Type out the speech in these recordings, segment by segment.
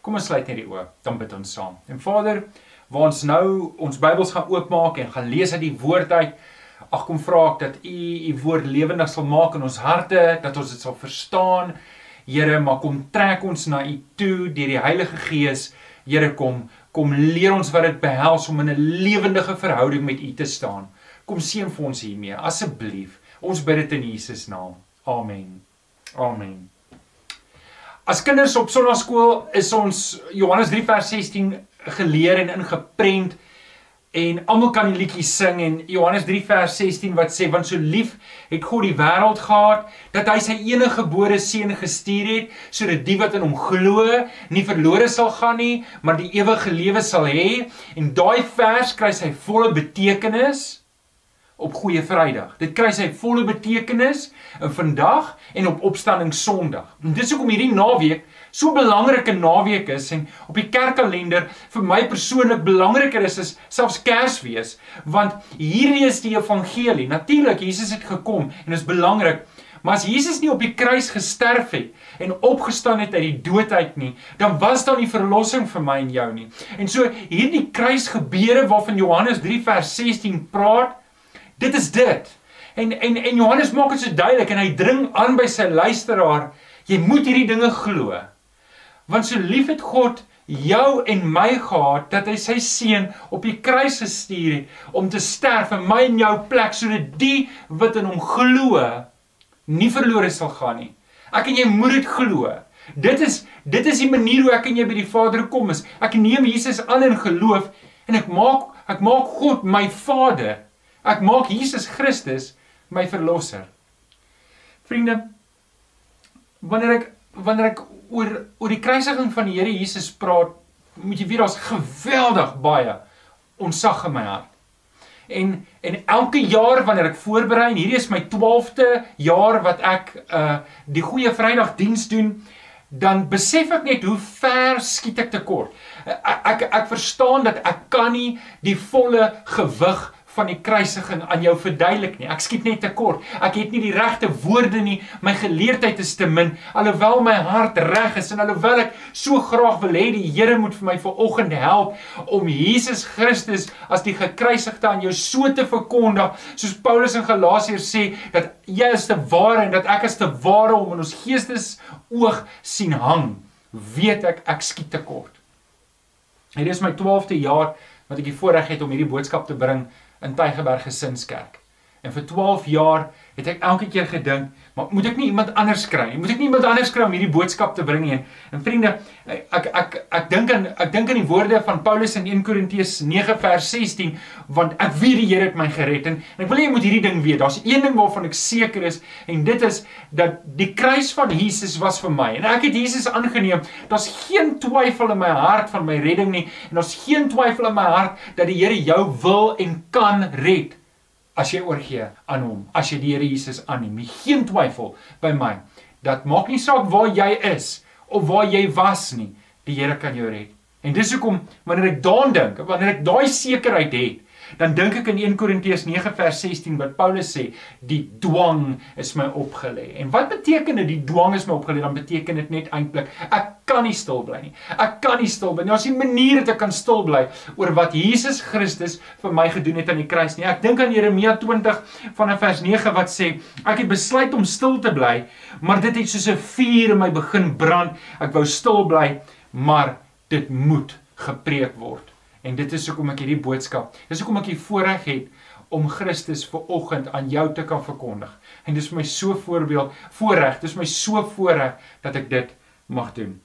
Kom ons sluit net die oë, dan bid ons saam. En Vader, waar ons nou ons Bybels gaan oopmaak en gaan lees uit die woord uit, ag kom vra ek dat U U woord lewendig sal maak in ons harte, dat ons dit sal verstaan. Here, maar kom trek ons na U toe deur die Heilige Gees. Here, kom kom leer ons wat dit behels om in 'n lewendige verhouding met U te staan. Kom seën vir ons hiermee, asseblief. Ons bid dit in Jesus naam. Amen. Amen. As kinders op sonnaarskool is ons Johannes 3 vers 16 geleer en ingeprent en almal kan die liedjie sing en Johannes 3 vers 16 wat sê want so lief het God die wêreld gehad dat hy sy enige gebore seun gestuur het sodat die wat in hom glo nie verlore sal gaan nie maar die ewige lewe sal hê. En daai vers kry sy volle betekenis op Goeie Vrydag. Dit kry sy volle betekenis in vandag en op Opstanding Sondag. En dis hoekom hierdie naweek so belangrike naweek is en op die kerkkalender vir my persoonlik belangriker is as selfs Kersfees, want hierdie is die evangelie. Natuurlik Jesus het gekom en is belangrik, maar as Jesus nie op die kruis gesterf het en opgestaan het uit die dood uit nie, dan was daar nie verlossing vir my en jou nie. En so hierdie kruisgebeure waarvan Johannes 3 vers 16 praat, Dit is dit. En en en Johannes maak dit so duidelik en hy dring aan by sy luisteraar, jy moet hierdie dinge glo. Want so lief het God jou en my gehad dat hy sy seun op die kruis gestuur het om te sterf in my en jou plek sodat die wat in hom glo nie verlore sal gaan nie. Ek en jy moet dit glo. Dit is dit is die manier hoe ek en jy by die Vader kom is. Ek neem Jesus aan in geloof en ek maak ek maak God my Vader. Ek maak Jesus Christus my verlosser. Vriende, wanneer ek wanneer ek oor oor die kruisiging van die Here Jesus praat, moet jy weet daar's geweldig baie onsag in my hart. En en elke jaar wanneer ek voorberei, hierdie is my 12de jaar wat ek uh die goeie Vrydag diens doen, dan besef ek net hoe ver skiet ek tekort. Ek ek, ek verstaan dat ek kan nie die volle gewig van die kruisiging aan jou verduidelik nie. Ek skiet net te kort. Ek het nie die regte woorde nie. My geleerdheid is te min. Alhoewel my hart reg is en alhoewel ek so graag wil hê die Here moet vir my vanoggend help om Jesus Christus as die gekruisigde aan jou so te verkondig, soos Paulus in Galasiërs sê dat jy is te ware en dat ek is te ware om in ons geestes oog sien hang, weet ek ek skiet te kort. Hierdie is my 12de jaar wat ek die voorreg het om hierdie boodskap te bring in Tygerberg Gesinskerk. En vir 12 jaar het ek elke keer gedink, maar moet ek nie iemand anders kry nie? Moet ek nie iemand anders kry om hierdie boodskap te bring nie? En vriende, ek ek ek dink aan ek dink aan die woorde van Paulus in 1 Korintiërs 9 vers 16, want ek weet die Here het my gered en, en ek wil hê jy moet hierdie ding weet. Daar's een ding waarvan ek seker is en dit is dat die kruis van Jesus was vir my. En ek het Jesus aangeneem. Daar's geen twyfel in my hart van my redding nie en daar's geen twyfel in my hart dat die Here jou wil en kan red as jy oorgee aan hom, as jy die Here Jesus aanneem. Geen twyfel by my. Dat maak nie saak waar jy is of waar jy was nie. Die Here kan jou red. En dis hoekom wanneer ek daaraan dink, wanneer ek daai sekerheid het, dan dink ek in 1 Korintiërs 9 vers 16 wat Paulus sê, die dwang is my opgelê. En wat beteken dit die dwang is my opgelê? Dan beteken dit net eintlik ek kan nie stil bly nie. Ek kan nie stil bly nie. Daar's nie 'n manier dat ek kan stil bly oor wat Jesus Christus vir my gedoen het aan die kruis nie. Ek dink aan Jeremia 20 vanaf vers 9 wat sê, ek het besluit om stil te bly, maar dit het soos 'n vuur in my begin brand. Ek wou stil bly, maar dit moet gepreek word. En dit is hoekom ek hierdie boodskap, dis hoekom ek hier voorreg het om Christus ver oggend aan jou te kan verkondig. En dis vir my so voorbeeld, voorreg, dis my so voorreg dat ek dit mag doen.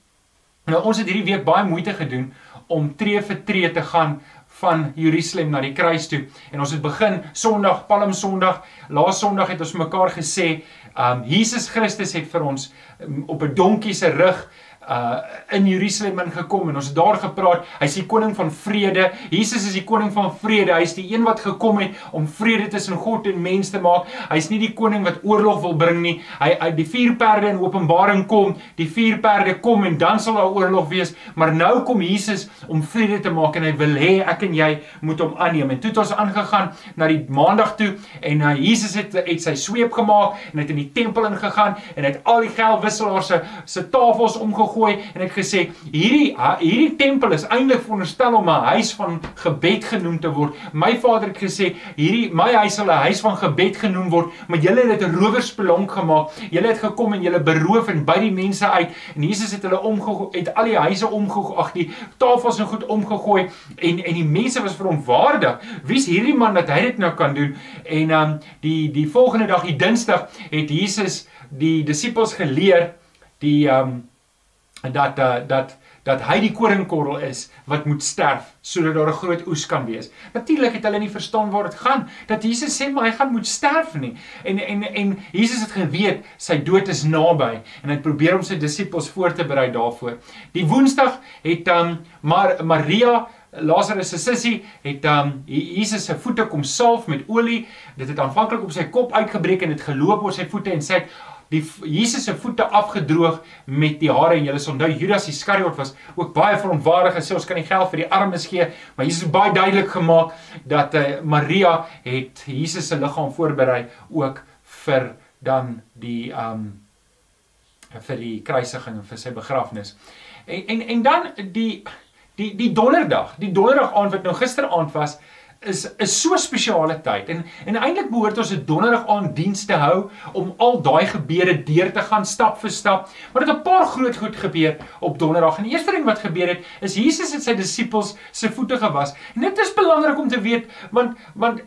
Nou ons het hierdie week baie moeite gedoen om tree vir tree te gaan van Jerusalem na die kruis toe. En ons het begin Sondag, Palm Sondag. Laas Sondag het ons mekaar gesê, um Jesus Christus het vir ons um, op 'n donkie se rug uh in Jerusalem ingekom en ons het daar gepraat. Hy's die koning van vrede. Jesus is die koning van vrede. Hy's die een wat gekom het om vrede tussen God en mens te maak. Hy's nie die koning wat oorlog wil bring nie. Hy uit die vier perde in Openbaring kom, die vier perde kom en dan sal daar oorlog wees, maar nou kom Jesus om vrede te maak en hy wil hê ek en jy moet hom aanneem. En toe het ons aangegaan na die maandag toe en uh, Jesus het het sy sweep gemaak en het in die tempel ingegaan en het al die geldwisselaars se se tafels omgegooi gegooi en het gesê hierdie hierdie tempel is eintlik veronderstel om 'n huis van gebed genoem te word. My Vader het gesê hierdie my huis sal 'n huis van gebed genoem word, maar julle het dit 'n rowersspelonk gemaak. Julle het gekom en julle beroof en by die mense uit en Jesus het hulle omgegooi, het al die huise omgegooi, ag die tafels en goed omgegooi en en die mense was verontwaardig. Wie's hierdie man dat hy dit nou kan doen? En um die die volgende dag, die Dinsdag, het Jesus die disippels geleer die um, dat uh, dat dat hy die koringkorrel is wat moet sterf sodat daar 'n groot oes kan wees. Natuurlik het hulle nie verstaan waar dit gaan dat Jesus sê maar hy gaan moet sterf nie. En en en Jesus het geweet sy dood is naby en hy probeer om sy disippels voor te berei daarvoor. Die Woensdag het um maar Maria Lazarus se sussie het um Jesus se voete kom salf met olie. Dit het aanvanklik op sy kop uitgebreek en dit geloop oor sy voete en sê die Jesus se voete afgedroog met die hare en julle sal onthou Judas Iskariot was ook baie verontwaardig en sê ons kan nie geld vir die armes gee maar Jesus het baie duidelik gemaak dat uh, Maria het Jesus se liggaam voorberei ook vir dan die um vir die kruisiging en vir sy begrafnis. En en en dan die die die donderdag, die donderdag aand wat nou gisteraand was, is is so spesiale tyd en en eintlik behoort ons 'n donderdag aan diens te hou om al daai gebeure deur te gaan stap vir stap. Maar dit 'n paar groot goed gebeur op donderdag. En die eerste ding wat gebeur het is Jesus het sy disippels se voete gewas. En dit is belangrik om te weet want want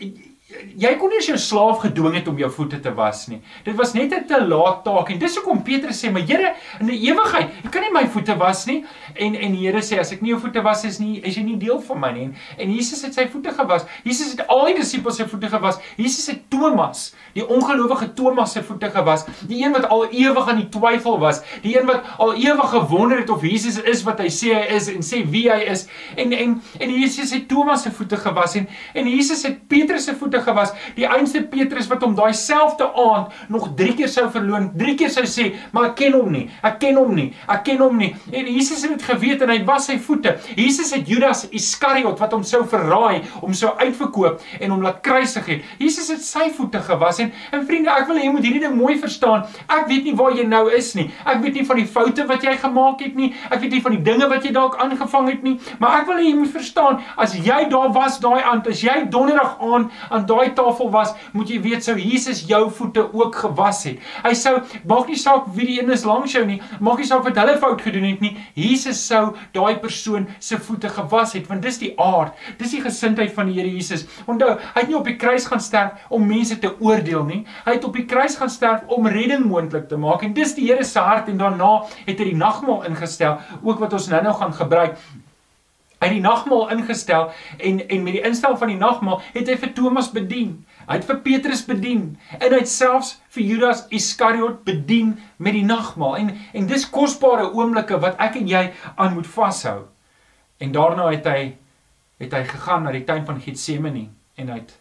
jy kon nie as jou slaaf gedwing het om jou voete te was nie. Dit was net 'n te laat taak en dis hoekom Petrus sê, "Maar Here, in die ewigheid, jy kan nie my voete was nie." En en die Here sê, "As ek nie jou voete was is nie, is jy nie deel van my nie." En, en Jesus het sy voete gewas. Jesus het al die disippels se voete gewas. Jesus het Thomas, die ongelowige Thomas se voete gewas, die een wat al ewig aan die twyfel was, die een wat al ewig gewonder het of Jesus is wat hy sê hy is en sê wie hy is. En en en Jesus het Thomas se voete gewas en en Jesus het Petrus se voete gelukkige was die einste Petrus wat hom daai selfde aand nog 3 keer sou verloon, 3 keer sou sê, maar ek ken hom nie. Ek ken hom nie. Ek ken hom nie. En Jesus het dit geweet en hy was sy voete. Jesus het Judas Iskariot wat hom sou verraai, om sou uitverkoop en hom laat kruisig het. Jesus het sy voete gewas en en vriende, ek wil hê jy moet hierdie ding mooi verstaan. Ek weet nie waar jy nou is nie. Ek weet nie van die foute wat jy gemaak het nie. Ek weet nie van die dinge wat jy dalk aangevang het nie, maar ek wil hê jy moet verstaan, as jy daar was daai aand, as jy donderdag aan aan daai tafel was, moet jy weet sou Jesus jou voete ook gewas het. Hy sou maak nie saak wie die een is langs jou nie, maak nie saak wat hulle fout gedoen het nie. Jesus sou daai persoon se voete gewas het, want dis die aard, dis die gesindheid van die Here Jesus. Onthou, hy het nie op die kruis gaan sterf om mense te oordeel nie. Hy het op die kruis gaan sterf om redding moontlik te maak en dis die Here se hart en daarna het hy die nagmaal ingestel, ook wat ons nou-nou gaan gebruik Het die nagmaal ingestel en en met die instel van die nagmaal het hy vir Thomas bedien. Hy het vir Petrus bedien en hy het selfs vir Judas Iskariot bedien met die nagmaal. En en dis kosbare oomblikke wat ek en jy aan moet vashou. En daarna het hy het hy gegaan na die tuin van Getsemane en hy het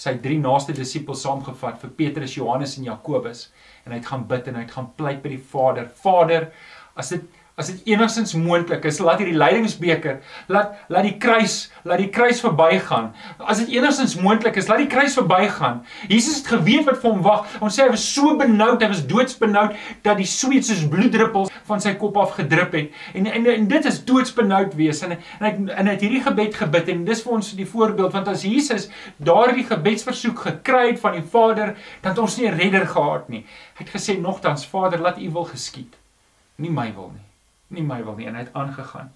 sy drie naaste disippels saamgevat vir Petrus, Johannes en Jakobus en hy het gaan bid en hy het gaan pleit by die Vader. Vader, as dit as dit enigstens moontlik is, laat hierdie lydingsbeker, laat laat die kruis, laat die kruis verbygaan. As dit enigstens moontlik is, laat die kruis verbygaan. Jesus het geweet wat vir hom wag. Ons sê hy was so benoud, hy was doodsbenoud dat die sweet soos bloeddruppels van sy kop af gedrup het. En en, en dit is doodsbenoud wees en en hy en hy het hierdie gebed gebid en dis vir ons die voorbeeld want as Jesus daardie gebedsversoek gekry het van die Vader, dan het ons nie 'n redder gehad nie. Hy het gesê nogtans Vader, laat U wil geskied. Nie my wil nie nie my wil nie en hy het aangegaan.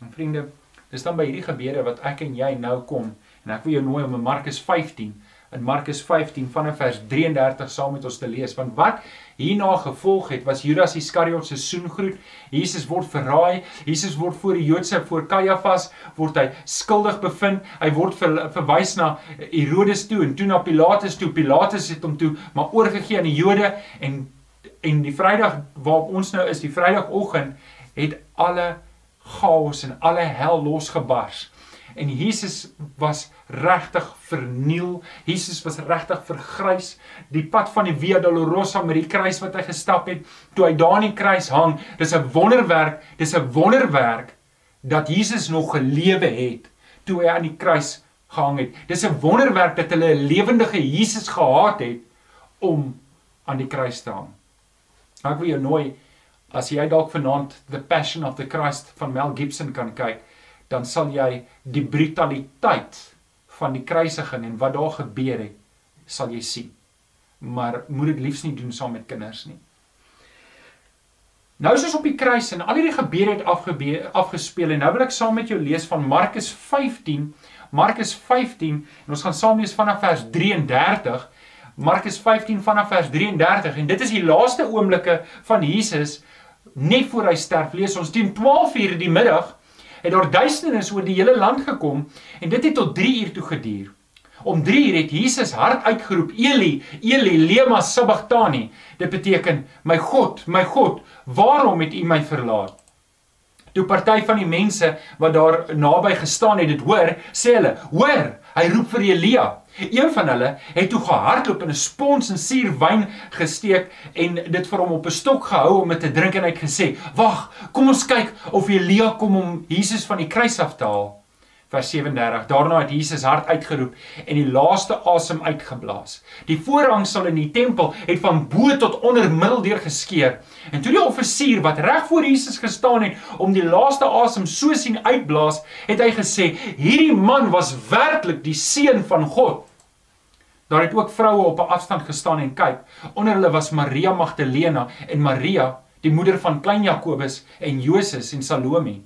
En vriende, dis dan by hierdie gebeure wat ek en jy nou kom en ek wil jou nooi om in Markus 15 in Markus 15 vanaf vers 33 saam met ons te lees want wat hierna gevolg het was Judas Iskariot se soengroet. Jesus word verraai. Jesus word voor die Joodse voor Kajafas word hy skuldig bevind. Hy word ver, verwys na Herodes toe en toe na Pilatus toe. Pilatus het hom toe maar oorgegee aan die Jode en en die Vrydag waarop ons nou is, die Vrydagoggend het alle chaos en alle hel losgebars. En Jesus was regtig verniel. Jesus was regtig vergrys. Die pad van die Via Dolorosa met die kruis wat hy gestap het, toe hy daar aan die kruis hang, dis 'n wonderwerk, dis 'n wonderwerk dat Jesus nog gelewe het toe hy aan die kruis gehang het. Dis 'n wonderwerk dat hulle 'n lewendige Jesus gehad het om aan die kruis te hang. Ek wil jou nooi As jy dalk vanaand The Passion of the Christ van Mel Gibson kan kyk, dan sal jy die brutaliteit van die kruisiging en wat daar gebeur het, sal jy sien. Maar moet dit liefs nie doen saam met kinders nie. Nou is ons op die kruis en al hierdie gebeure het afgespeel en nou wil ek saam met jou lees van Markus 15. Markus 15 en ons gaan saam lees vanaf vers 33. Markus 15 vanaf vers 33 en dit is die laaste oomblikke van Jesus net voor hy sterf. Lees ons teen 12:00 die middag het daar duisendes oor die hele land gekom en dit het tot 3 uur toe geduur. Om 3 uur het Jesus hard uitgeroep: "Eli, Eli, lema sabachthani." Dit beteken: "My God, my God, waarom het U my verlaat?" Toe party van die mense wat daar naby gestaan het dit hoor, sê hulle: "Hoor, hy roep vir Elia." Een van hulle het toe gehardloop en 'n spons en suurwyn gesteek en dit vir hom op 'n stok gehou om dit te drink en hy het gesê: "Wag, kom ons kyk of Elia kom om Jesus van die kruis af te haal." Vers 37. Daarna het Jesus hard uitgeroep en die laaste asem uitgeblaas. Die voorhangsel in die tempel het van bo tot onder middel deur geskeur. En toe die offisier wat reg voor Jesus gestaan het om die laaste asem so sien uitblaas, het hy gesê: "Hierdie man was werklik die seun van God." Daar het ook vroue op 'n afstand gestaan en kyk. Onder hulle was Maria Magdalena en Maria, die moeder van klein Jakobus en Joses en Salome.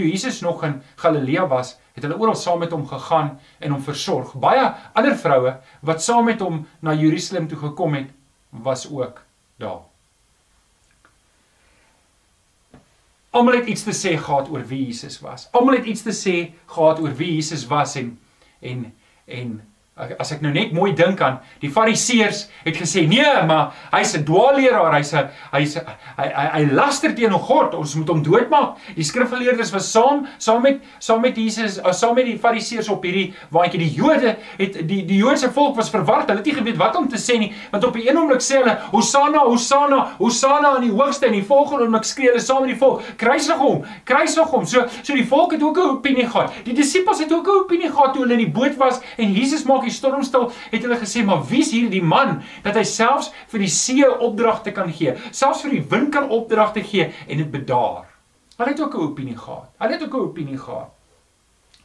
Toe Jesus nog in Galilea was, het hulle oral saam met hom gegaan en hom versorg. Baie ander vroue wat saam met hom na Jerusalem toe gekom het, was ook daar. Almal het iets te sê gehad oor wie Jesus was. Almal het iets te sê gehad oor wie Jesus was en en en as ek nou net mooi dink aan die fariseërs het gesê nee maar hy's 'n dwaalleraar hy's 'n hy's hy hy, hy laster teen God. Ons moet hom doodmaak. Die skrifgeleerdes was saam saam met saam met Jesus uh, saam met die fariseërs op hierdie waantjie. Die Jode het die die Joodse volk was verward. Hulle het nie geweet wat om te sê nie want op 'n oomblik sê hulle Hosanna Hosanna Hosanna aan die hoogste. En die volgende oomblik skree hulle saam met die volk kruisig hom kruisig hom. So so die volk het ook 'n opinie gehad. Die disippels het ook 'n opinie gehad toe hulle in die boot was en Jesus maak die storm stil, het hulle gesê, "Maar wie is hierdie man dat hy selfs vir die see opdragte kan gee, selfs vir die wind kan opdragte gee en dit bedaar?" Hulle het ook 'n opinie gehad. Hulle het ook 'n opinie gehad.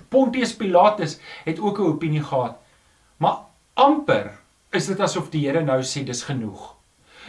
Pontius Pilatus het ook 'n opinie gehad. Maar amper is dit asof die Here nou sê dis genoeg.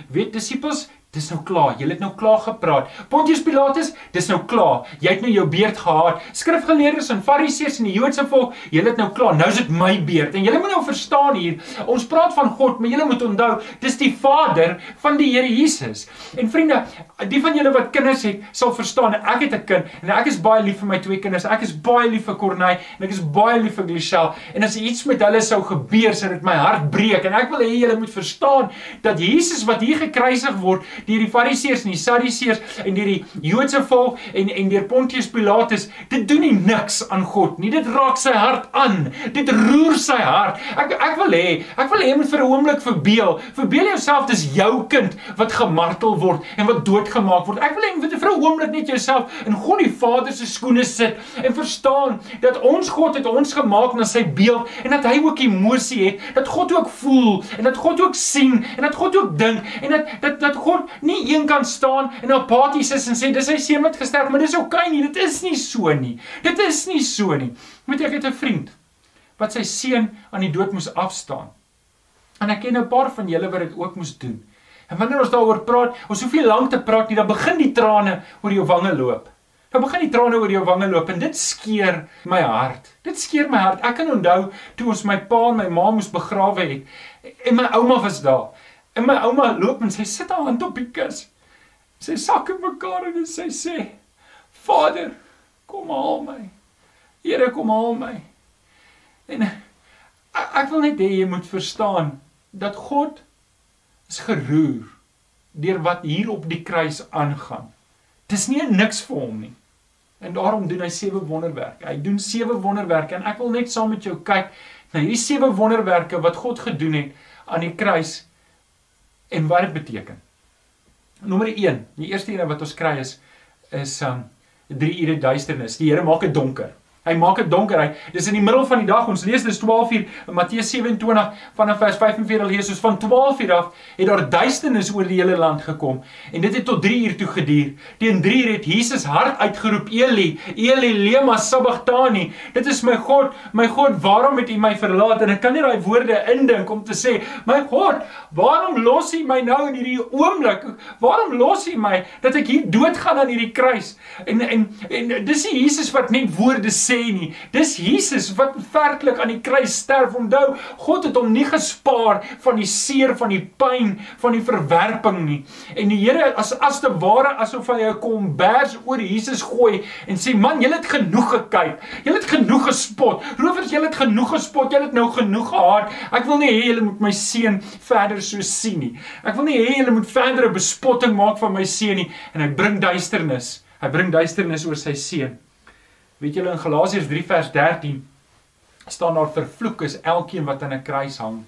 Weet disippels, Dis nou klaar. Jy het nou klaar gepraat. Pontius Pilatus, dis nou klaar. Jy het nou jou beurt gehad. Skrifgeleerdes en Fariseërs en die Joodse volk, julle het nou klaar. Nou is dit my beurt. En julle moet nou verstaan hier, ons praat van God, maar julle moet onthou, dis die Vader van die Here Jesus. En vriende, die van julle wat kinders het, sal verstaan. Ek het 'n kind en ek is baie lief vir my twee kinders. Ek is baie lief vir Corney en ek is baie lief vir Glichelle. En as iets met hulle sou gebeur, sou dit my hart breek. En ek wil hê julle moet verstaan dat Jesus wat hier gekruisig word, deur die Fariseërs en die Sadduseërs en deur die Joodse volk en en deur Pontius Pilatus, dit doen nie niks aan God nie. Dit raak sy hart aan. Dit roer sy hart. Ek ek wil hê, ek wil hê jy moet vir 'n oomblik verbeel. Verbeel jouself dis jou kind wat gemartel word en wat doodgemaak word. Ek wil hê jy moet vir 'n oomblik net jouself in God die Vader se skoene sit en verstaan dat ons God het ons gemaak na sy beeld en dat hy ook emosie het, dat God ook voel en dat God ook sien en dat God ook dink en dat dat dat God nie een kan staan en apaties is en sê dis hy seun wat gesterf, maar dis oukei okay nie, dit is nie so nie. Dit is nie so nie. Moet ek het 'n vriend wat sy seun aan die dood moes afstaan. En ek ken 'n paar van julle wat dit ook moes doen. En wanneer ons daaroor praat, ons hoef nie lank te praat nie, dan begin die trane oor jou wange loop. Dan begin die trane oor jou wange loop en dit skeer my hart. Dit skeer my hart. Ek kan onthou toe ons my pa en my ma moes begrawe het en my ouma was daar. En my ouma loop en sy sit haar hand op die kus. Sy sak in mekaar en sy sê: "Vader, kom haal my. Here, kom haal my." En ek wil net hê jy moet verstaan dat God is geroer deur wat hier op die kruis aangaan. Dis nie niks vir hom nie. En daarom doen hy sewe wonderwerke. Hy doen sewe wonderwerke en ek wil net saam met jou kyk na hierdie sewe wonderwerke wat God gedoen het aan die kruis en wat dit beteken. Nommer 1, die eerste een wat ons kry is is um 3 ure duisternis. Die Here maak dit donker. Hy maak dit donker. Hy dis in die middel van die dag. Ons lees dis 12uur in Matteus 27 vanaf vers 45 lees ons van 12uur af het daar duisternis oor die hele land gekom en dit het tot 3uur toe geduur. Teen 3uur het Jesus hard uitgeroep: "Eli, Eli, lema sabachthani." Dit is my God, my God, waarom het U my verlaat? En ek kan nie daai woorde indink om te sê: "My God, waarom los U my nou in hierdie oomblik? Waarom los U my dat ek hier doodgaan aan hierdie kruis?" En en en dis nie Jesus wat net woorde sê sê nie. Dis Jesus wat werklik aan die kruis sterf. Onthou, God het hom nie gespaar van die seer, van die pyn, van die verwerping nie. En die Here as as te ware asof hy 'n kombers oor Jesus gooi en sê, "Man, julle het genoeg gekyk. Julle het genoeg gespot. Rowers, julle het genoeg gespot. Julle het nou genoeg gehaat. Ek wil nie hê julle moet my seun verder so sien nie. Ek wil nie hê julle moet verdere bespotting maak van my seun nie." En hy bring duisternis. Hy bring duisternis oor sy seun. Weet julle in Galasiërs 3 vers 13 staan daar vervloek is elkeen wat aan 'n kruis hang.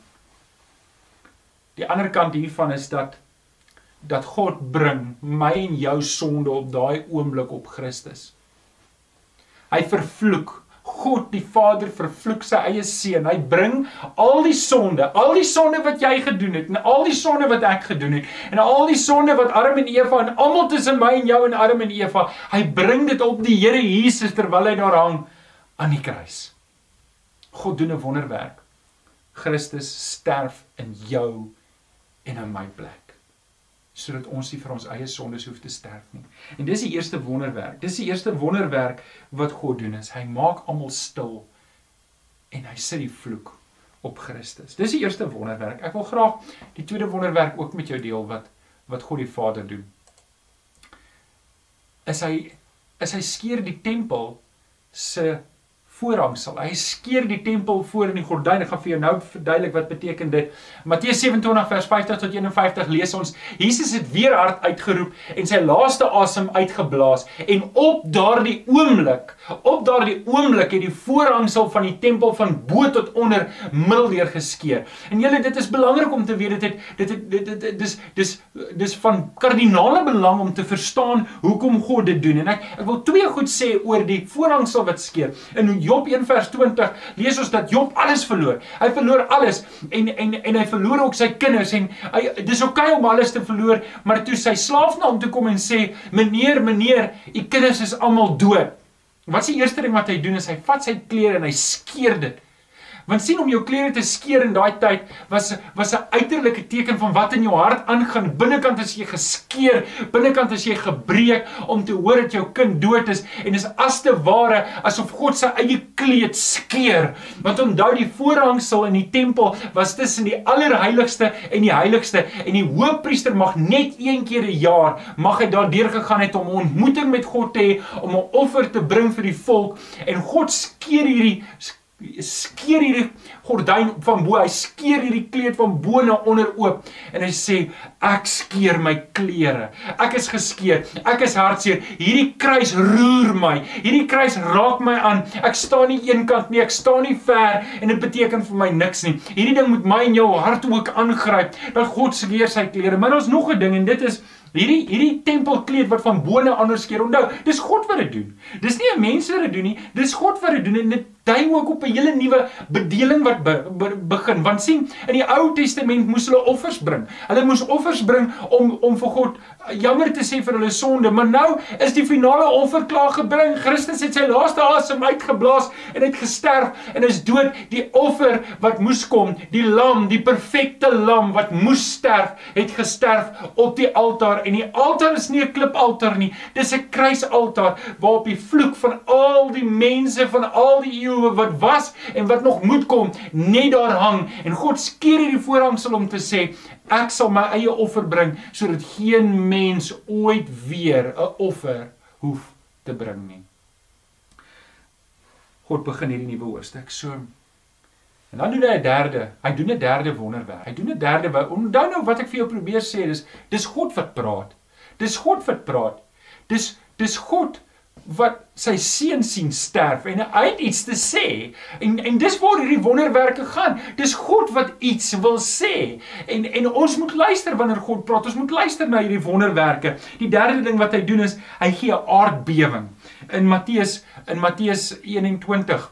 Die ander kant hiervan is dat dat God bring my en jou sonde op daai oomblik op Christus. Hy vervloek God die Vader vervloek sy eie seun. Hy bring al die sonde, al die sonde wat jy gedoen het en al die sonde wat ek gedoen het en al die sonde wat Adam en Eva en almal tussen my en jou en Adam en Eva, hy bring dit op die Here Jesus terwyl hy daar hang aan die kruis. God doen 'n wonderwerk. Christus sterf in jou en in my plek sodat ons nie vir ons eie sondes hoef te sterf nie. En dis die eerste wonderwerk. Dis die eerste wonderwerk wat God doen is hy maak almal stil en hy sit die vloek op Christus. Dis die eerste wonderwerk. Ek wil graag die tweede wonderwerk ook met jou deel wat wat God die Vader doen. Is hy is hy skeer die tempel se voorhangsel. Hy skeer die tempel voor in die gordyn. Ek gaan vir jou nou verduidelik wat beteken dit. Matteus 27 vers 50 tot 51 lees ons: Jesus het weer hard uitgeroep en sy laaste asem uitgeblaas en op daardie oomblik, op daardie oomblik het die voorhangsel van die tempel van bo tot onder middeldeer geskeur. En julle, dit is belangrik om te weet dit het dit het dit, dit dis dis dis van kardinale belang om te verstaan hoekom God dit doen. En ek ek wil twee goed sê oor die voorhangsel wat skeur. In Job 1 vers 20 lees ons dat Job alles verloor. Hy verloor alles en en en hy verloor ook sy kinders en hy dis oukei okay om alles te verloor, maar toe sy slaaf na hom toe kom en sê: "Meneer, meneer, u kinders is almal dood." Wat is die eerste ding wat hy doen is hy vat sy klere en hy skeer dit Want sien om jou klere te skeer in daai tyd was was 'n uiterlike teken van wat in jou hart aangaan. Binnekant is jy geskeur, binnekant is jy gebreek om te hoor dat jou kind dood is en is as te ware asof God sy eie kleed skeur. Want onthou die voorhangsel in die tempel was tussen die allerheiligste en die heiligste en die hoofpriester mag net een keer 'n jaar mag hy daardeur gegaan het om 'n ontmoeting met God te hê, om 'n offer te bring vir die volk en God skeer hierdie skeer hierdie gordyn van bo, hy skeer hierdie kleed van bo na onder oop en hy sê ek skeer my klere. Ek is geskeer. Ek is hartseer. Hierdie kruis roer my. Hierdie kruis raak my aan. Ek staan nie eenkant nie, ek staan nie ver en dit beteken vir my niks nie. Hierdie ding moet my en jou hart ook aangryp dat God skeer sy klere. Maar ons nog 'n ding en dit is Hierdie hierdie tempelkleed wat van bo na onder skeer. Onthou, dis God wat dit doen. Dis nie 'n mens wat dit doen nie. Dis God wat dit doen en dit dui ook op 'n hele nuwe bedeling wat be, be, begin. Want sien, in die Ou Testament moes hulle offers bring. Hulle moes offers bring om om vir God jammer te sê vir hulle sonde, maar nou is die finale offer klaar gebring. Christus het sy laaste asem uitgeblaas en het gesterf en is dood. Die offer wat moes kom, die lam, die perfekte lam wat moes sterf, het gesterf op die altaar en die altaar is nie 'n klipaltaar nie. Dis 'n kruisaltaar waarop die vloek van al die mense van al die eeue eeue wat was en wat nog moet kom net daar hang en God skeer hierdie voorhangsel om te sê ek sal my eie offer bring sodat geen mens ooit weer 'n offer hoef te bring nie. God begin hierdie nuwe hoofstuk so en dan doen hy 'n derde, hy doen 'n derde wonderwerk. Hy doen 'n derde onthou nou wat ek vir jou probeer sê, dis dis God wat praat. Dis God wat praat. Dis dis God wat sy seun sien sterf en hy het iets te sê. En en dis waar hierdie wonderwerke gaan. Dis God wat iets wil sê. En en ons moet luister wanneer God praat. Ons moet luister na hierdie wonderwerke. Die derde ding wat hy doen is hy gee 'n aardbewing. In Matteus in Matteus 21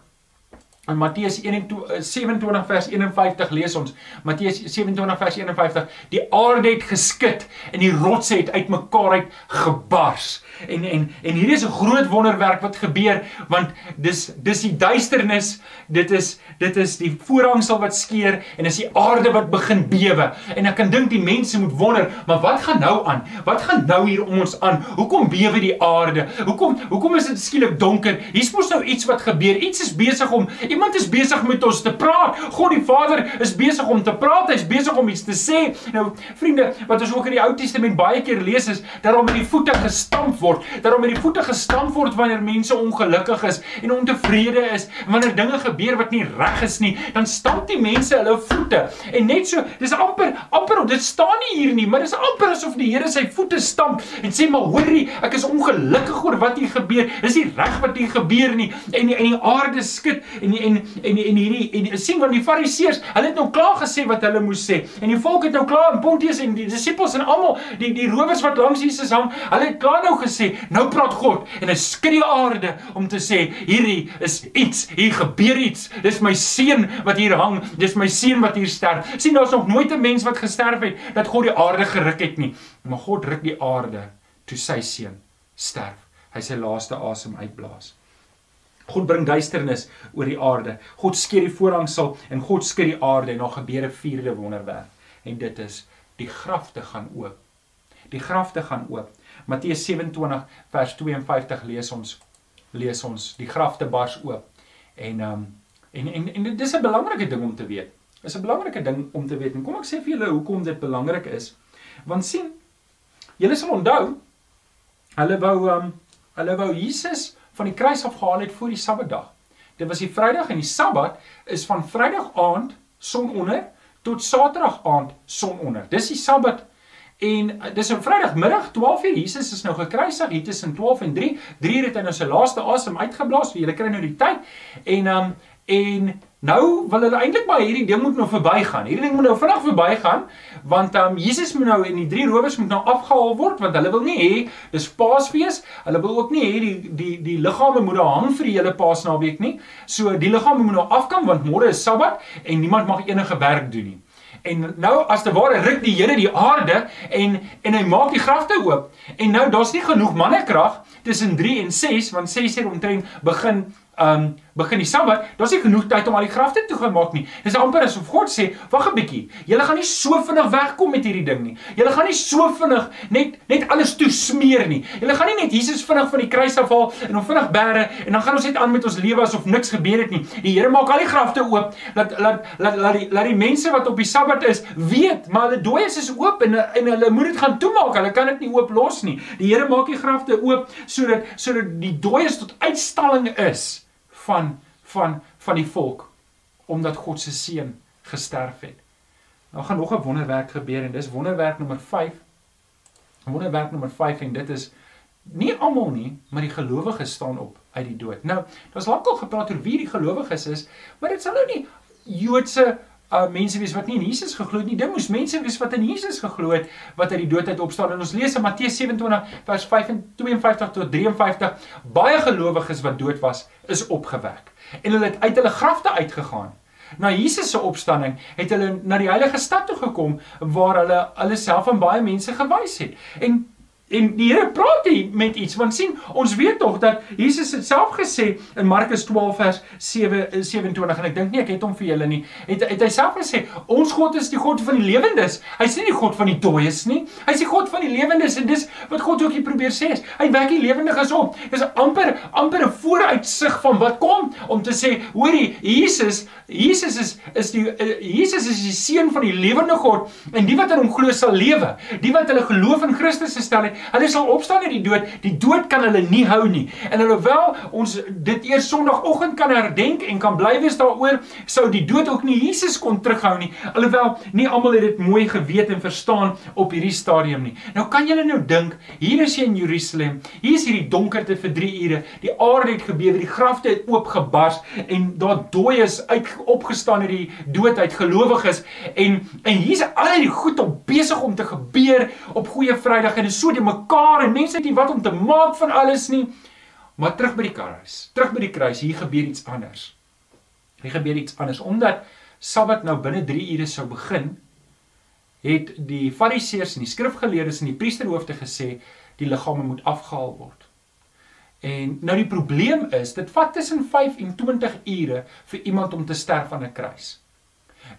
In Matteus 27 vers 51 lees ons Matteus 27 vers 51 die aarde het geskit en die rotse het uitmekaar uit gebars. En en en hier is 'n groot wonderwerk wat gebeur want dis dis die duisternis dit is dit is die voorhangsel wat skeur en dis die aarde wat begin bewe. En ek kan dink die mense moet wonder maar wat gaan nou aan? Wat gaan nou hier om ons aan? Hoekom bewe die aarde? Hoekom hoekom is dit skielik donker? Hier's mos nou iets wat gebeur. Iets is besig om iemand is besig met ons te praat God die Vader is besig om te praat hy's besig om iets te sê nou vriende wat ons ook in die Ou Testament baie keer lees is dat daar met die voete gestamp word, dat daar met die voete gestamp word wanneer mense ongelukkig is en ontevrede is, wanneer dinge gebeur wat nie reg is nie, dan stamp die mense hulle voete. En net so, dis amper amper dit staan nie hier nie, maar dis amper asof die Here sy voete stamp en sê maar hoorie, ek is ongelukkig oor wat hier gebeur. Dis nie reg wat hier gebeur nie. En die, en die aarde skud en die, en en en hierdie en, en sien want die fariseërs, hulle het nou klaar gesê wat hulle moes sê. En die volk het nou klaar in Pontius en die disippels en almal, die die rowers wat langs Jesus hang, hulle het klaar nou gesê, nou praat God en hy die aarde om te sê hierdie is iets, hier gebeur iets. Dis my seun wat hier hang, dis my seun wat hier sterf. sien daar's nog nooit 'n mens wat gesterf het dat God die aarde geruk het nie. Maar God ruk die aarde toe sy seun sterf. Hy sy laaste asem uitblaas. God bring duisternis oor die aarde. God skeer die voorhangsel en God skud die aarde en daar gebeur 'n vierde wonderwerk. En dit is die grafte gaan oop. Die grafte gaan oop. Matteus 27 vers 52 lees ons lees ons die grafte bars oop. En um en en en dit is 'n belangrike ding om te weet. Is 'n belangrike ding om te weet. En kom ek sê vir julle hoekom dit belangrik is. Want sien, julle sal onthou hulle wou um hulle wou Jesus van die kruis af gehaal het voor die Sabbatdag. Dit was die Vrydag en die Sabbat is van Vrydag aand son onder tot Saterdag aand son onder. Dis die Sabbat En uh, dis 'n Vrydagmiddag 12:00 Jesus is nou gekruisig hier tussen 12 en 3. 3 het hy nou sy laaste asem uitgeblaas. Julle kry nou die tyd. En um en nou wil hulle eintlik maar hierdie ding moet nou verbygaan. Hierdie ding moet nou vinnig verbygaan want um Jesus moet nou en die drie rowers moet nou afgehaal word want hulle wil nie hê dis Paasfees. Hulle wil ook nie hê die die die liggame moet daar hang vir die hele Paasnaweek nie. So die liggame moet nou afkom want môre is Sabbat en niemand mag enige werk doen nie. En nou as te ware ruk die Here die aarde en en hy maak die grafte oop. En nou daar's nie genoeg mannekrag tussen 3 en 6 want 6 uur omtrent begin um begin die Sabbat, daar's nie genoeg tyd om al die grafte toe gemaak nie. Dis amper asof God sê, "Wag 'n bietjie. Julle gaan nie so vinnig wegkom met hierdie ding nie. Julle gaan nie so vinnig net net alles toesmeer nie. Julle gaan nie net Jesus vinnig van die kruis afhaal en hom vinnig bære en dan gaan ons net aan met ons lewe asof niks gebeur het nie. Die Here maak al die grafte oop. Laat laat laat laat die laat die mense wat op die Sabbat is, weet, maar hulle dooies is oop en en hulle moet dit gaan toemaak. Hulle kan dit nie oop los nie. Die Here maak die grafte oop sodat sodat die dooies tot uitstalling is van van van die volk omdat God se seun gesterf het. Nou gaan nog 'n wonderwerk gebeur en dis wonderwerk nommer 5. Wonderwerk nommer 5 en dit is nie almal nie, maar die gelowiges staan op uit die dood. Nou, daar's lankal gepraat oor wie die gelowiges is, maar dit sal nou nie Joodse uh mense wees wat nie in Jesus geglo het nie. Dit moes mense wees wat in Jesus geglo het wat uit die dood uit opstaan. En ons lees in Matteus 27 vers 52 tot 53, baie gelowiges wat dood was, is opgewek. En hulle het uit hulle grafte uitgegaan. Na Jesus se opstanding het hulle na die heilige stad toe gekom waar hulle hulle self aan baie mense gewys het. En En die Here praat hier met iets want sien ons weet tog dat Jesus het self gesê in Markus 12 vers 7 27 en ek dink nie ek het hom vir julle nie het, het hy self gesê ons God is die God van die lewendes. Hy sê nie God van die dooies nie. Hy sê God van die lewendes en dis wat God ook hier probeer sê is hy wek die lewendiges op dis amper amper 'n vooruitsig van wat kom om te sê hoorie Jesus Jesus is is die uh, Jesus is die seun van die lewende God en die wat in hom glo sal lewe. Die wat hulle geloof in Christus gestel het Hulle sal opstaan uit die dood. Die dood kan hulle nie hou nie. En alhoewel ons dit eers Sondagoggend kan herdenk en kan bly wees daaroor, sou die dood ook nie Jesus kon terughou nie. Alhoewel nie almal het dit mooi geweet en verstaan op hierdie stadium nie. Nou kan julle nou dink, hier is jy in Jerusalem. Hier is hierdie donkerte vir 3 ure. Die aarde het gebewe, die grafte het oopgebars en daar dooies uit opgestaan uit die dood uit gelowiges en en hier's al die goed op besig om te gebeur op Goeie Vrydag en is so die mekaar en mense het nie wat om te maak van alles nie. Maar terug by die kruis. Terug by die kruis, hier gebeur iets anders. Hier gebeur iets anders omdat Sabbat nou binne 3 ure sou begin, het die Fariseërs en die skrifgeleerdes en die priesterhoofde gesê die liggame moet afgehaal word. En nou die probleem is, dit vat tussen 5 en 20 ure vir iemand om te sterf aan 'n kruis.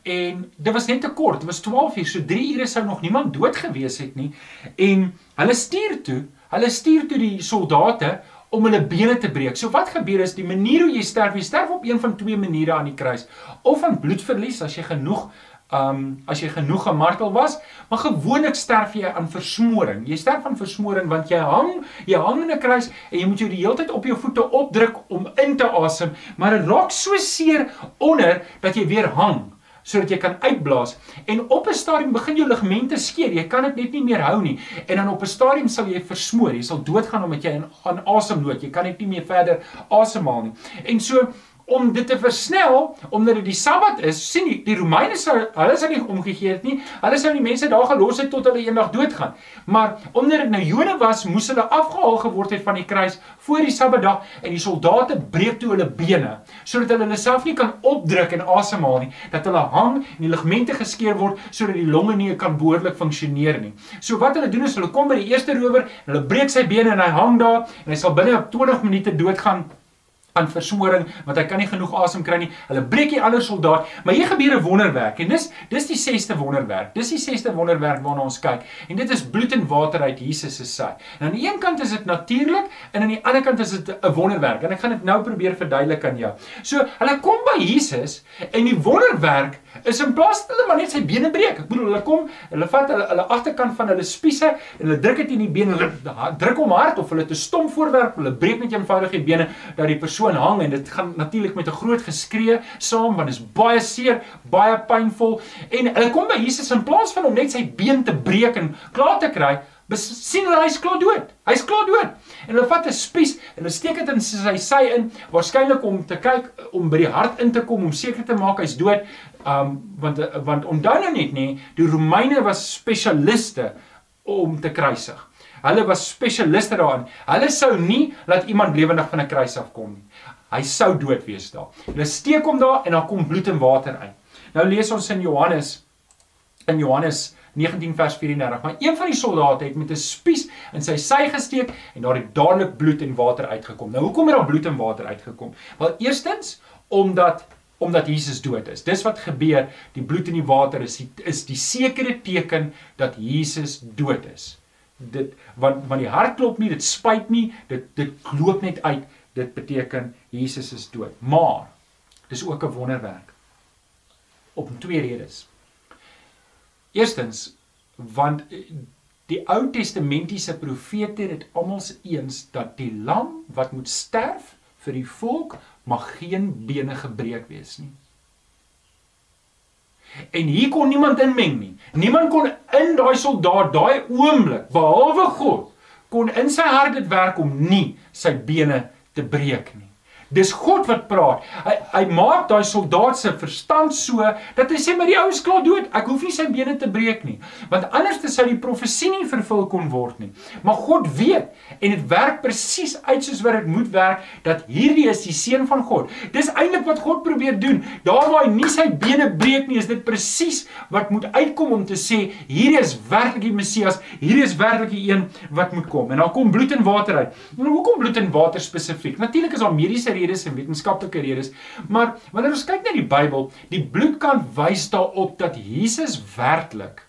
En dit was net te kort, dit was 12 uur, so 3 ure sou nog niemand dood gewees het nie. En hulle stuur toe, hulle stuur toe die soldate om hulle bene te breek. So wat gebeur is die manier hoe jy sterf, jy sterf op een van twee maniere aan die kruis. Of van bloedverlies as jy genoeg um as jy genoeg gemartel was, maar gewoonlik sterf jy aan versmoring. Jy sterf van versmoring want jy hang, jy hang in 'n kruis en jy moet jou die hele tyd op jou voete opdruk om in te asem, maar dit raak so seer onder dat jy weer hang sodat jy kan uitblaas. En op 'n stadium begin jou ligamente skeur jy kan dit net nie meer hou nie. En dan op 'n stadium sal jy versmoor. Jy sal doodgaan omdat jy in aan asemnood jy kan net nie meer verder asemhaal nie. En so om dit te versnel omdat dit die Sabbat is, sien jy, die Romeine sou hulle sou nie omgegee het nie. Hulle sou die mense daar gelos het tot hulle eendag doodgaan. Maar omdat dit nou Jode was, moes hulle afgehaal geword het van die kruis voor die Sabbatdag en die soldate breek toe hulle bene sodat hulle hulle self nie kan opdruk en asemhaal nie, dat hulle hang en die ligamente geskeur word sodat die longe nie kan behoorlik funksioneer nie. So wat hulle doen is hulle kom by die eerste rower, hulle breek sy bene en hy hang daar en hy sal binne 20 minute doodgaan aan versmoring want hy kan nie genoeg asem kry nie. Hulle breek die ander soldaat, maar hier gebeur 'n wonderwerk en dis dis die sesde wonderwerk. Dis die sesde wonderwerk waarna ons kyk. En dit is bloed en water uit Jesus se sy. En aan die een kant is dit natuurlik en aan die ander kant is dit 'n wonderwerk. En ek gaan dit nou probeer verduidelik aan jou. So, hulle kom by Jesus en die wonderwerk is in plaas hulle maar net sy bene breek. Ek bedoel hulle kom, hulle vat hulle hulle agterkant van hulle spiese en hulle druk dit in die bene, hulle druk hom hard of hulle te stom voorwerp, hulle breek net eenvoudig die bene dat die persoon persoon hang en dit gaan natuurlik met 'n groot geskree saam want dit is baie seer, baie pynvol en hulle kom by Jesus in plaas van om net sy been te breek en klaar te kry, sien hulle hy's klaar dood. Hy's klaar dood. En hulle vat 'n spies en hulle steek dit in sy sy in, waarskynlik om te kyk om by die hart in te kom om seker te maak hy's dood. Um want want onthou nou net nê, die Romeine was spesialiste om te kruisig. Hulle was spesialiste daarin. Hulle sou nie laat iemand lewendig van 'n kruis afkom nie. Hy sou dood wees daar. Hulle steek hom daar en dan kom bloed en water uit. Nou lees ons in Johannes in Johannes 19 vers 34. Maar een van die soldate het met 'n spies in sy sy gesteek en daar het dadelik bloed en water uitgekom. Nou hoekom het daar bloed en water uitgekom? Wel eerstens omdat omdat Jesus dood is. Dis wat gebeur. Die bloed en die water is die, is die sekere teken dat Jesus dood is dit want want die hart klop nie, dit spuit nie, dit dit loop net uit. Dit beteken Jesus is dood. Maar dis ook 'n wonderwerk. Op twee redes. Eerstens want die Ou Testamentiese profete het almal eens dat die lam wat moet sterf vir die volk mag geen bene gebreek wees nie. En hier kon niemand inmeng nie. Niemand kon in daai soldaat daai oomblik behalwe God kon in sy hart dit werk om nie sy bene te breek nie. Dis God wat praat. Hy hy maak daai soldaat se verstand so dat hy sê maar die ou is klaar dood. Ek hoef nie sy bene te breek nie. Want anders sou die profesie nie vervul kon word nie. Maar God weet en dit werk presies uit soos wat dit moet werk dat hierdie is die seun van God. Dis eintlik wat God probeer doen. Daar waar hy nie sy bene breek nie, is dit presies wat moet uitkom om te sê hierdie is werklik die Messias. Hierdie is werklik die een wat moet kom. En dan kom bloed en water uit. Nou hoekom bloed en water spesifiek? Natuurlik is daar mediese redes en wetenskaplike redes. Maar wanneer ons kyk na die Bybel, die bloed kan wys daarop dat Jesus werklik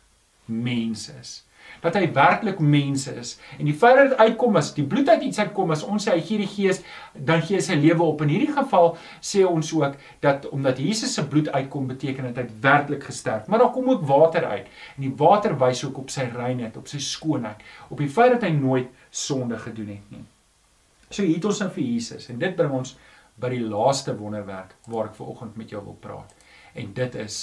mens is. Dat hy werklik mens is. En die feit dat dit uitkom as die bloed uit iets uitkom as ons sê hy gee die gees, dan gee hy sy lewe op. In hierdie geval sê ons ook dat omdat Jesus se bloed uitkom beteken dit hy werklik gesterf. Maar daar kom ook water uit. En die water wys ook op sy reinheid, op sy skoonheid, op die feit dat hy nooit sonde gedoen het nie. So hier het ons nou vir Jesus en dit bring ons by die laaste wonderwerk waar ek vanoggend met jou wil praat. En dit is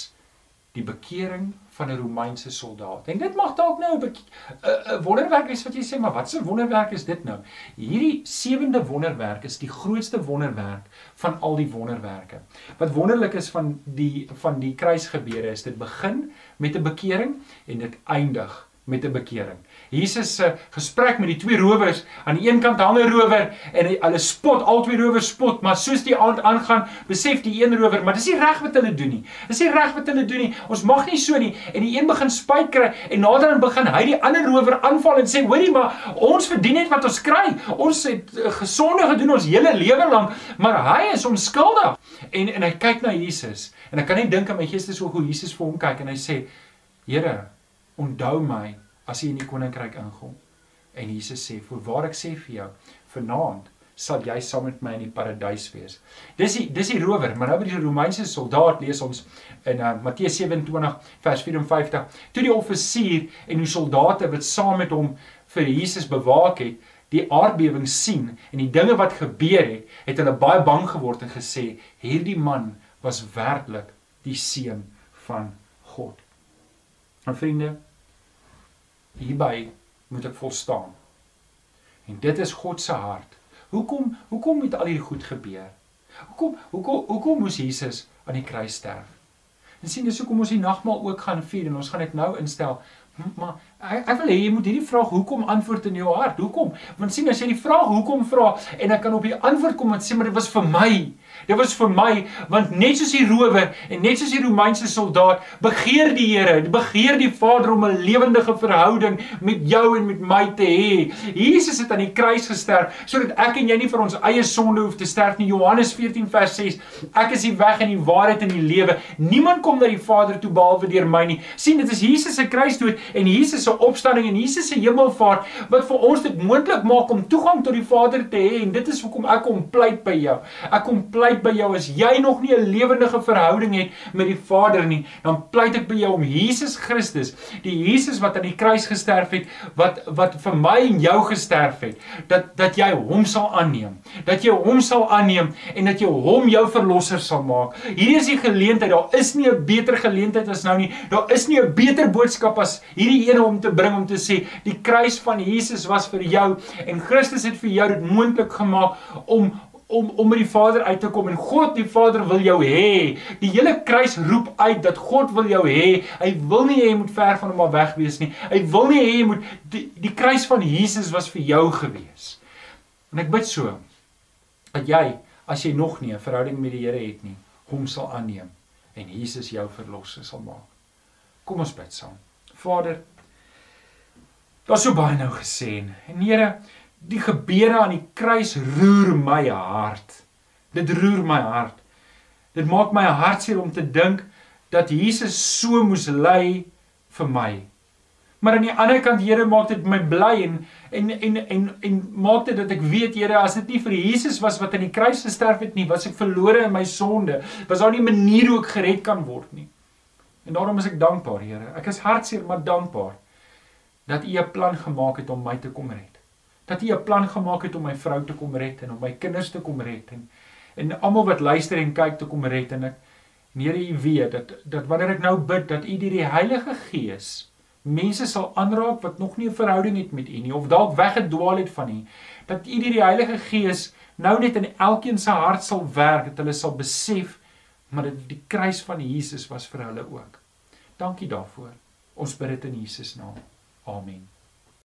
die bekering van 'n Romeinse soldaat. En dit mag dalk nou 'n wonderwerk wees wat jy sê, maar wat 'n wonderwerk is dit nou? Hierdie sewende wonderwerk is die grootste wonderwerk van al die wonderwerke. Wat wonderlik is van die van die kruisgebeure is dit begin met 'n bekering en dit eindig met 'n bekering. Jesus se gesprek met die twee rowers. Aan die een kant hang 'n rower en hulle spot, al twee rowers spot, maar soos die aand aangaan, besef die een rower, maar dis nie reg wat hulle doen nie. Dis nie reg wat hulle doen nie. Ons mag nie so nie. En die een begin spyt kry en nader aan begin hy die ander rower aanval en sê: "Hoorie, maar ons verdien net wat ons kry. Ons het eh, gesonde gedoen ons hele lewe lank, maar hy is onskuldig." En en hy kyk na Jesus en ek kan net dink aan my gees is hoe Jesus vir hom kyk en hy sê: "Here, onthou my as jy in die koninkryk ingaan." En Jesus sê: "Voorwaar ek sê vir jou, vanaand sal jy saam met my in die paradys wees." Dis die dis die rower, maar nou by die Romeinse soldaat lees ons in uh, Matteus 27 vers 54, toe die offisier en die soldate wat saam met hom vir Jesus bewaak het, die aardbewing sien en die dinge wat gebeur het, het hulle baie bang geword en gesê: "Hierdie man was werklik die seun van God." Maar vriende, hierby moet ek volstaan. En dit is God se hart. Hoekom hoekom moet al hierdie goed gebeur? Hoekom hoekom hoekom moes Jesus aan die kruis sterf? En sien dis hoekom ons die nagmaal ook gaan vier en ons gaan dit nou instel. Maar ek, ek wil hê jy moet hierdie vraag hoekom antwoord in jou hart. Hoekom? Want sien as jy die vraag hoekom vra en ek kan op die antwoord kom en sê maar dit was vir my. Dit was vir my want net soos die rower en net soos die Romeinse soldaat begeer die Here, begeer die Vader om 'n lewendige verhouding met jou en met my te hê. Jesus het aan die kruis gesterf sodat ek en jy nie vir ons eie sonde hoef te sterf nie. Johannes 14 vers 6. Ek is die weg en die waarheid en die lewe. Niemand kom na die Vader toe behalwe deur my nie. sien dit is Jesus se kruisdood en Jesus se opstanding en Jesus se hemelvaart wat vir ons dit moontlik maak om toegang tot die Vader te hê en dit is hoekom ek kom pleit by jou. Ek kom pleit pleit by jou as jy nog nie 'n lewendige verhouding het met die Vader nie, dan pleit ek by jou om Jesus Christus, die Jesus wat aan die kruis gesterf het, wat wat vir my en jou gesterf het, dat dat jy hom sal aanneem, dat jy hom sal aanneem en dat jy hom jou verlosser sal maak. Hier is die geleentheid, daar is nie 'n beter geleentheid as nou nie. Daar is nie 'n beter boodskap as hierdie ene om te bring om te sê die kruis van Jesus was vir jou en Christus het vir jou dit moontlik gemaak om om om met die Vader uit te kom en God die Vader wil jou hê. Die hele kruis roep uit dat God wil jou hê. Hy wil nie hê jy moet ver van hom af weg wees nie. Hy wil nie hê jy moet die, die kruis van Jesus was vir jou gewees. En ek bid so dat jy as jy nog nie 'n verhouding met die Here het nie, hom sal aanneem en Jesus jou verlosser sal maak. Kom ons bid saam. Vader, daar's so baie nou gesê en Here, die gebeure aan die kruis roer my hart. Dit roer my hart. Dit maak my hartseer om te dink dat Jesus so moes ly vir my. Maar aan die ander kant Here maak dit my bly en en en en en maak dit dat ek weet Here as dit nie vir Jesus was wat aan die kruis gesterf het nie, was ek verlore in my sonde. Was daar nie 'n manier hoe ek gered kan word nie. En daarom is ek dankbaar Here. Ek is hartseer maar dankbaar dat U 'n plan gemaak het om my te kom red dat U 'n plan gemaak het om my vrou te kom red en om my kinders te kom red en en almal wat luister en kyk te kom red en ek en Here U weet dat dat wanneer ek nou bid dat U deur die Heilige Gees mense sal aanraak wat nog nie 'n verhouding het met U nie of dalk weggedwaal het van U dat U deur die Heilige Gees nou net in elkeen se hart sal werk dat hulle sal besef maar dat die kruis van Jesus was vir hulle ook. Dankie daarvoor. Ons bid dit in Jesus naam. Amen.